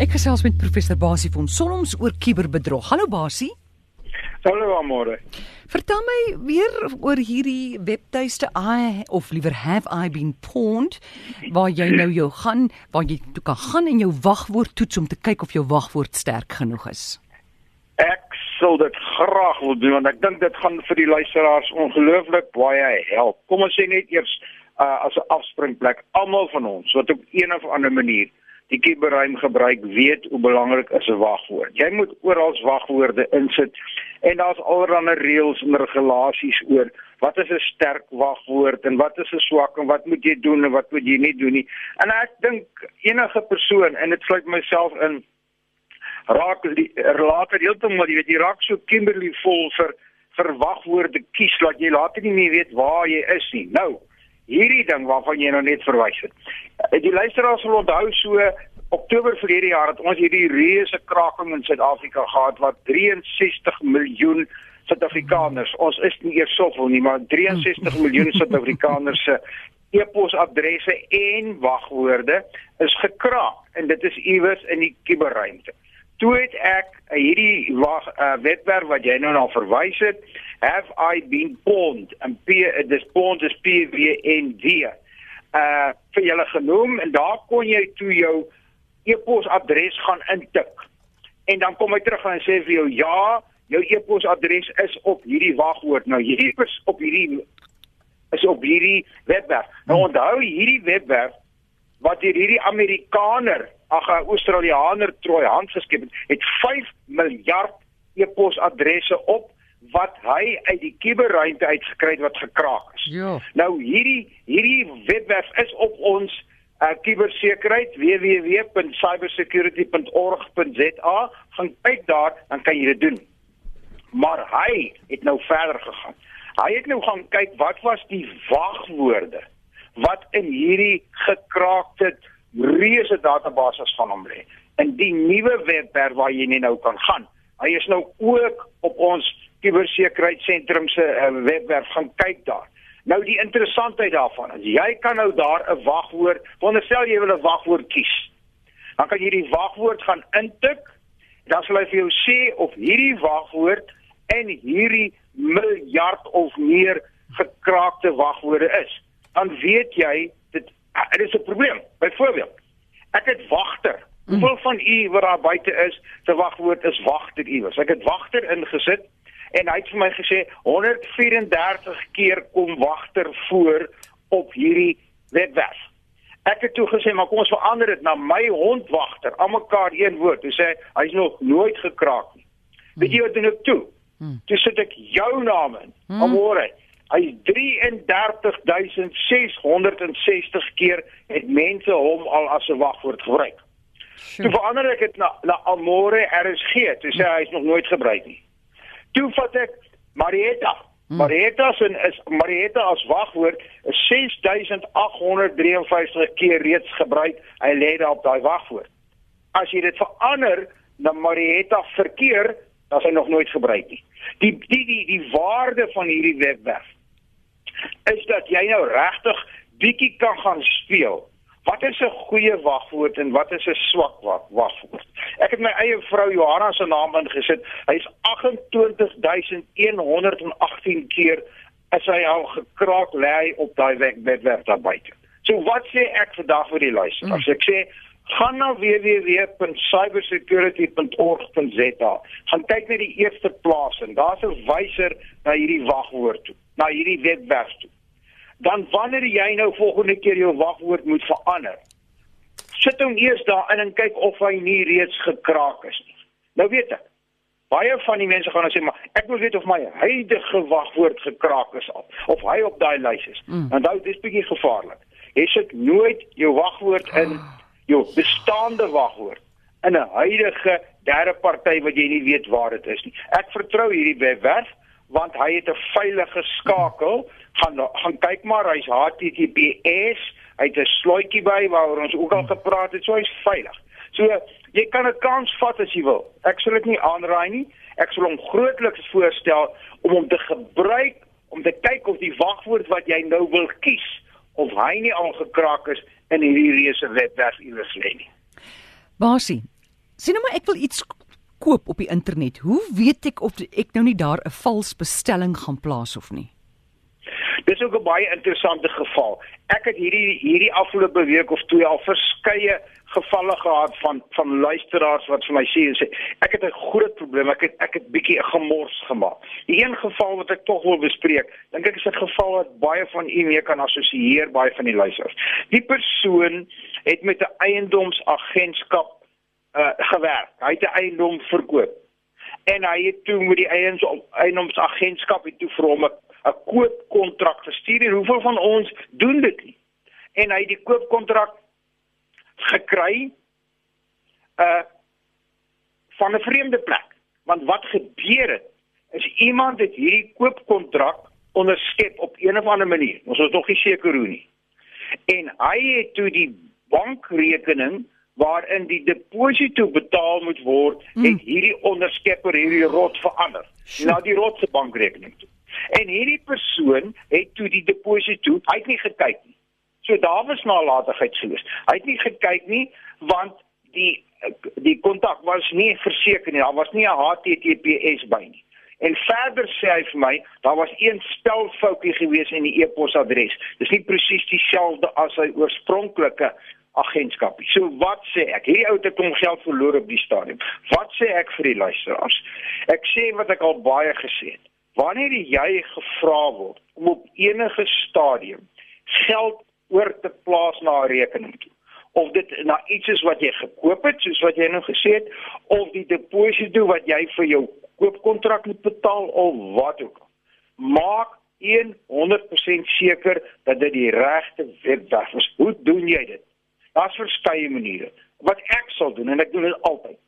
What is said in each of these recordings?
Ek gesels met professor Basie van Solms oor kuberbedrog. Hallo Basie. Hallo môre. Vertel my weer oor hierdie webtuiste I of liewer have I been pawned waar jy nou jou gaan, waar jy toe kan gaan en jou wagwoord toets om te kyk of jou wagwoord sterk genoeg is. Ek sal dit graag wil doen want ek dink dit gaan vir die luisteraars ongelooflik baie help. Kom ons sê net eers uh, as 'n afspringplek, almal van ons wat op een of ander manier die kiberruim gebruik weet hoe belangrik is 'n wagwoord. Jy moet oral wagwoorde insit en daar's allerlei reëls en regulasies oor wat is 'n sterk wagwoord en wat is 'n swak en wat moet jy doen en wat moet jy nie doen nie. En ek dink enige persoon en dit sluit myself in raak later heeltemal jy weet jy raak so kimberly vol vir vir wagwoorde kies dat jy later nie meer weet waar jy is nie. Nou hierdie ding waarvan jy nou net verwys het. Eh, die luisteraars sal onthou so Oktober verlede jaar het ons hierdie reuse kraking in Suid-Afrika gehad wat 63 miljoen Suid-Afrikaners, ons is nie eers soveel nie, maar 63 miljoen Suid-Afrikaners se e-posadresse en wagwoorde is gekraak en dit is iewers in die kuberruimte. Toe het ek hierdie wag uh, webwerf wat jy nou na verwys het, have I been pawned and P this pawned is P W N D uh vir julle genoem en daar kon jy toe jou e-posadres gaan intik. En dan kom hy terug en sê vir jou ja, jou e-posadres is op hierdie wagwoord. Nou hierdie is op hierdie is op hierdie webwerf. Nou hmm. onthou hierdie webwerf wat hier hierdie Amerikaner, ag 'n Australianer Troy Hans geskep het, het 5 miljard e-posadresse op wat hy uit die kuberruimte uitgekry het wat gekraak is. Ja. Nou hierdie hierdie webwerf is op ons uh kubersekerheid www.cybersecurity.org.za gaan kyk daar dan kan jy dit doen. Maar hy het nou verder gegaan. Hy het nou gaan kyk wat was die wagwoorde wat in hierdie gekraakte reuse database van hom lê. In die nuwe webwerf waar jy nou kan gaan. Hy is nou ook op ons kubersekuriteitssentrum se uh, webwerf gaan kyk daar. Nou die interessantheid daarvan is jy kan nou daar 'n wagwoord, wonderstel jy wil 'n wagwoord kies. Dan kan jy die wagwoord gaan intik. Dan sal hy vir jou sê of hierdie wagwoord en hierdie miljard of meer gekraakte wagwoorde is. Dan weet jy dit dit is 'n probleem. Byvoorbeeld, ek het wagter. Hoeveel van u wat daar buite is, se wagwoord is wagter iewers. Ek het wagter ingesit en hy het vir my gesê 134 keer kom wagter voor op hierdie webwerf. Ek het toe gesê maar kom ons verander dit na my hondwagter, almekaar een woord. Hy sê hy's nog nooit gekraak nie. Weet jy wat doen ek toe? Hmm. Toe sit ek jou naam in. Hmm. Môre. Hy 33660 keer het mense hom al as 'n wagwoord gebruik. Sure. Toe verander ek dit na na Amore RSG. Toe sê hy is nog nooit gebruik nie. Toe vat ek Marietta. Hmm. Marietta se is Marietta as wagwoord is 6853 keer reeds gebruik. Hy lê daar op daai wagwoord. As jy dit verander na Marietta verkeer, dan is hy nog nooit gebruik nie. Die die die die waarde van hierdie webwerf is dat jy nou regtig bietjie kan gaan speel Wat is 'n goeie wagwoord en wat is 'n swak wagwoord? Ek het my eie vrou Johanna se naam ingesit. Hy's 28118 keer as hy al gekraak lê op daai webwerf daar buite. So wat sê ek vandag vir die luisteraars? Mm. Ek sê gaan na www.cybersecurity.org.za. Gaan kyk net die eerste plaas en daar's 'n wyser na hierdie wagwoord toe, na hierdie webwerf toe dan wanneer jy nou volgende keer jou wagwoord moet verander, sit hom eers daarin en kyk of hy nie reeds gekraak is nie. Nou weet ek. Baie van die mense gaan nou sê maar ek wil weet of my huidige wagwoord gekraak is al of hy op daai lys is. Mm. Onthou dis bietjie gevaarlik. Jy sit nooit jou wagwoord in jou bestaande wagwoord in 'n huidige derde party wat jy nie weet waar dit is nie. Ek vertrou hierdie webwerf want hy het 'n veilige skakel. Gaan gaan kyk maar hy's HTTPS hy het 'n slotjie by waaroor ons ook al gepraat het so hy's veilig. So jy kan 'n kans vat as jy wil. Ek sal dit nie aanraai nie. Ek sal hom grootliks voorstel om hom te gebruik om te kyk of die wagwoord wat jy nou wil kies of hy nie al gekraak is in hierdie reuse webwerf iewers lê nie. Basie Sien nou maar ek wil iets koop op die internet. Hoe weet ek of ek nou nie daar 'n vals bestelling gaan plaas of nie? Dis ook 'n baie interessante geval. Ek het hierdie hierdie afgelope week of twee al verskeie gevalle gehad van van luisteraars wat vir my sê en sê ek het 'n groot probleem. Ek het ek het bietjie 'n gemors gemaak. Die een geval wat ek tog wil bespreek, dink ek is 'n geval wat baie van u mee kan assosieer baie van die luisteraars. Die persoon het met 'n eiendomsagentskap uh gewerk. Hy het 'n eiendom verkoop. En hy het toe met die eiendomsagentskap het toe vir hom 'n koopkontrak gestuur en hoeveel van ons doen dit nie? En hy het die koopkontrak gekry uh van 'n vreemde plek. Want wat gebeur het is iemand het hierdie koopkontrak onderskep op een of ander manier. Ons is nog nie seker hoe nie. En hy het toe die bankrekening waarin die deposito betaal moet word, mm. het hierdie onderskepper hierdie rot verander na die rot se bankrekening toe. En hierdie persoon het toe die deposito, hy het nie gekyk nie. So daar was nalatigheid gewees. Hy het nie gekyk nie want die die kontak was nie verseker nie. Daar was nie 'n HTTPS by nie. En verder sê hy vir my, daar was een spelfoutjie gewees in die e-posadres. Dis nie presies dieselfde as sy oorspronklike agentskap. So wat sê ek? Hierdie ou het hom geld verloor op die stadium. Wat sê ek vir die luisteraars? Ek sê wat ek al baie gesê het. Wanneer jy gevra word om op enige stadium geld oor te plaas na 'n rekening toe of dit na iets is wat jy gekoop het soos wat jy nou gesê het of die deposito wat jy vir jou koopkontrak moet betaal of wat ook al maak 100% seker dat dit die regte webwerf is hoe doen jy dit daar's verskeie maniere wat ek sal doen en ek doen dit altyd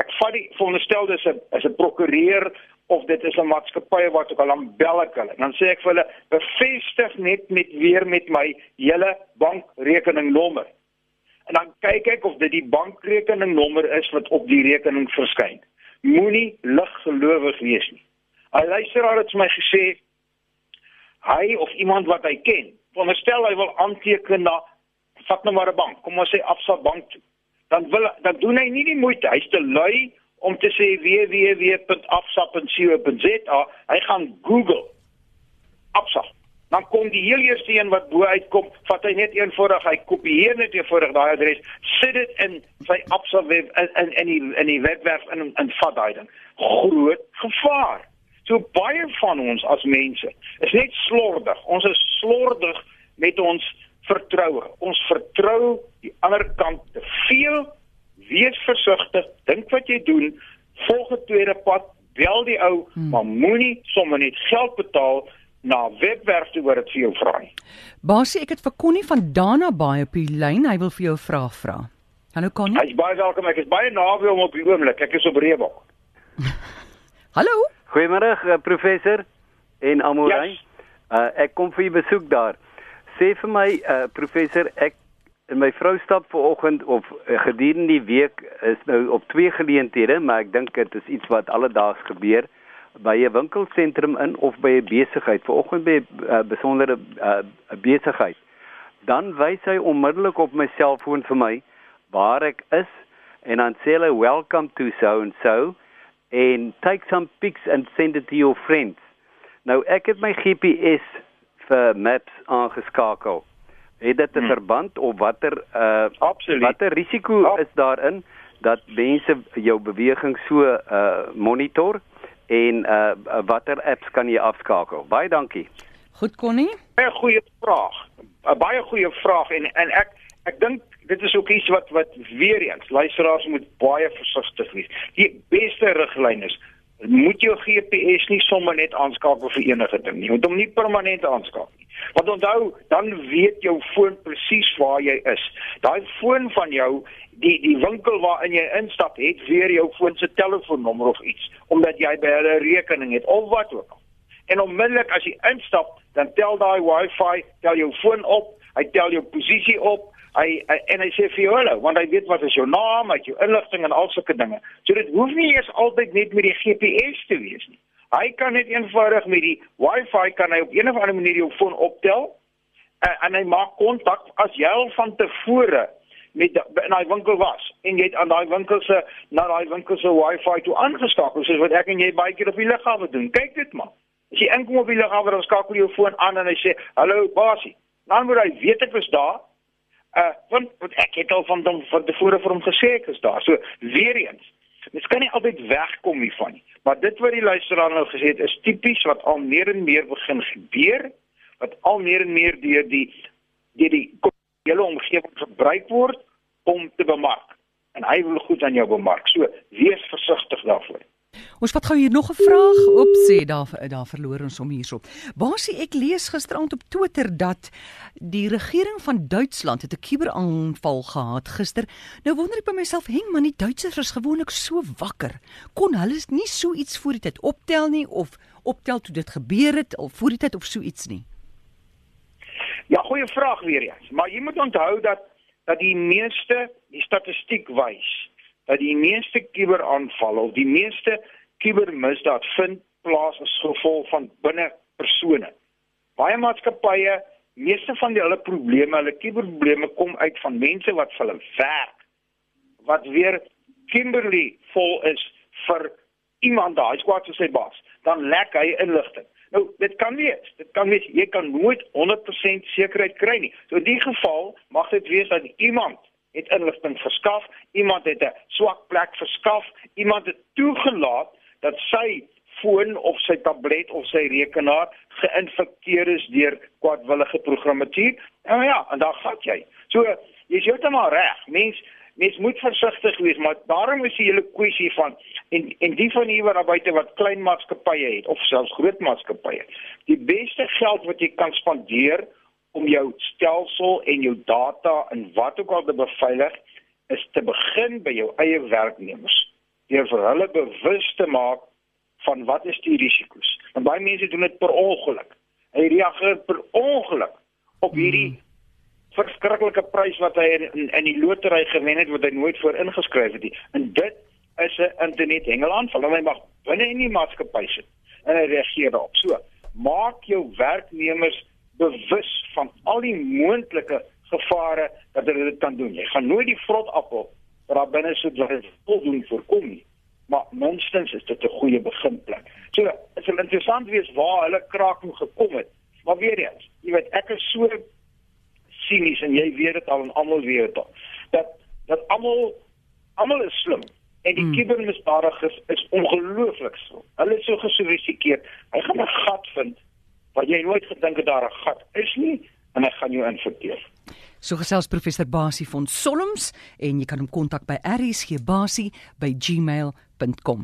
ek vat die veronderstel dis 'n is 'n prokureur of dit is 'n maatskappy wat ook al aan bel ek hulle. Dan sê ek vir hulle bevestig net met weer met my hele bankrekeningnommer. En dan kyk ek of dit die bankrekeningnommer is wat op die rekening verskyn. Moenie liggelowig wees nie. 'n Luisteraar het my gesê hy of iemand wat hy ken, veronderstel hy wil aanteken na vat nou maar 'n bank, kom ons sê Absa Bank toe. Dan wil dan doen hy nie die moeite, hy's te lui om te sê www.afsap.co.za, hy gaan Google Afsa. Dan kom die heel eerste een wat bo uitkom, vat hy net eenvoudig, hy kopieer net eenvoudig daai adres, sit dit in sy Afsa web in in in die in die webwerf in in vat daai ding. Groot gevaar. So baie van ons as mense is net slordig. Ons is slordig met ons vertroue. Ons vertrou die ander kant te veel wees versigtig, dink wat jy doen, volg 'n tweede pad, bel die ou, hmm. maar moenie sommer net geld betaal na webwerf toe waar dit vir jou vra nie. Basie, ek het vir Connie van Dana baie op die lyn, hy wil vir jou 'n vraag vra. Hallo Connie. Hy's baie welkom, ek is baie naby om op die oomblik. Ek is op Reebok. Hallo. Goeiemôre uh, professor en Amorey. Yes. Uh, ek kom vir u besoek daar. Sê vir my uh, professor, ek En my vrou stap ver oggend of uh, gedurende die week is nou op twee geleenthede, maar ek dink dit is iets wat alledaags gebeur by 'n winkelsentrum in of by 'n besigheid. Ver oggend by 'n uh, besondere uh, besigheid. Dan wys hy onmiddellik op my selfoon vir my waar ek is en dan sê hy welcome to so and so and take some pics and send it to your friends. Nou ek het my GPS vir maps aangeskakel het dit 'n hmm. verband of watter uh Absoluut. watter risiko ja. is daarin dat mense jou beweging so uh monitor en uh watter apps kan jy afskakel? Baie dankie. Goed Connie. Baie goeie vraag. 'n Baie goeie vraag en en ek ek dink dit is ook iets wat wat weer eens luisteraars moet baie versigtig wees. Die beste riglyn is moet jou GPS nie sommer net aanskakel vir enige ding nie. Moet hom nie permanent aanskakel nie. Want onthou, dan weet jou foon presies waar jy is. Daai foon van jou, die die winkel waarin jy instap, het weer jou foon se telefoonnommer of iets, omdat jy by hulle rekening het of wat ook al. En onmiddellik as jy instap, dan tel daai Wi-Fi, tel jou foon op, hy tel jou posisie op, hy, hy en hy sê vir jou hallo, want hy weet wat is jou naam, het jou inligting en al sulke dinge. So dit hoef nie eers altyd net met die GPS te wees nie. Hy kan net eenvoudig met die Wi-Fi kan hy op een of ander manier jou foon optel en, en hy maak kontak as jy al van tevore met in daai winkel was en jy het aan daai winkel se na daai winkel se wifi toe aangeskakel soos wat ek en jy baie keer op die lughawe doen. Kyk dit maar. As jy inkom op die lughawe dan skakel jy jou foon aan en hy sê hallo basie. Dan moet hy weet ek is daar. Uh want, want ek het al van hom van tevore vir hom gesê ek is daar. So weer eens. Mens kan nie altyd wegkom hiervan nie. Maar dit wat die luisteraar nou gesê het is tipies wat al meer en meer begin gebeur wat al meer en meer deur die deur die hele omgewing gebruik word om te bemark. En hy wil goed aan jou bemark. So wees versigtig daarvoor. Ons vat gou hier nog 'n vraag op sê daar daar verloor ons om hierso. Basie ek lees gisterand op Twitter dat die regering van Duitsland het 'n kuberaanval gehad gister. Nou wonder ek by myself, heng man, die Duitsers is gewoonlik so wakker. Kon hulle nie so iets voor die tyd optel nie of optel toe dit gebeur het of voor die tyd of so iets nie? Ja, goeie vraag weer eens. Maar jy moet onthou dat dat die meeste die statistiek wys dat die meeste kuberaanvalle of die meeste kubermisdaad vind plaas as gevolg van binne persone. Baie maatskappye, meeste van die hulle probleme, hulle kuberprobleme kom uit van mense wat vir hulle werk wat weer Kimberley vol is vir iemand daai squad se baas. Dan lek hy inligting. Nou, dit kan wees. Dit kan wees jy kan nooit 100% sekerheid kry nie. So in die geval mag dit wees dat iemand het inligting verskaf, iemand het 'n swak plek verskaf, iemand het toegelaat dat sy foon of sy tablet of sy rekenaar geïnfekteer is deur kwadwillige programmatuur. En ja, en daar gaan jy. So jy's heeltemal reg. Mens mens moet versigtig wees, maar daarom is die hele kwessie van en en die van hier wat buite wat klein maatskappye het of selfs groot maatskappye. Die beste geld wat jy kan spandeer om jou stelsel en jou data en wat ook al te beveilig is te begin by jou eie werknemers. Deur vir hulle bewus te maak van wat is die risiko's. Want baie mense doen dit per ongeluk. Hy reageer per ongeluk op hierdie hmm verskriklike prys wat hy in, in die lotery gewen het wat hy nooit voor ingeskryf het nie. En dit is 'n internet hengelaanval. Hy mag binne in die maatskappy sit en hy reageer daarop. So, maak jou werknemers bewus van al die moontlike gevare dat hulle dit kan doen. Jy gaan nooit die vrot appel wat daar binne sit wat dit voldoen voorkom nie. Maar minstens is dit 'n goeie beginplek. So, dit sal interessant wees waar hulle kraking gekom het. Maar weer eens, jy weet ek is so sinies en jy weet dit al en almal weet dit al. Dat dat almal almal is slim en die hmm. kibermisdadigers is ongelooflik slim. Hulle is so gesofistikeerd. Hy gaan 'n gat vind wat jy nooit gedink het daar 'n gat is nie en hy gaan jou infekteer. So gesels professor Basie van Solms en jy kan hom kontak by rsgbasie@gmail.com.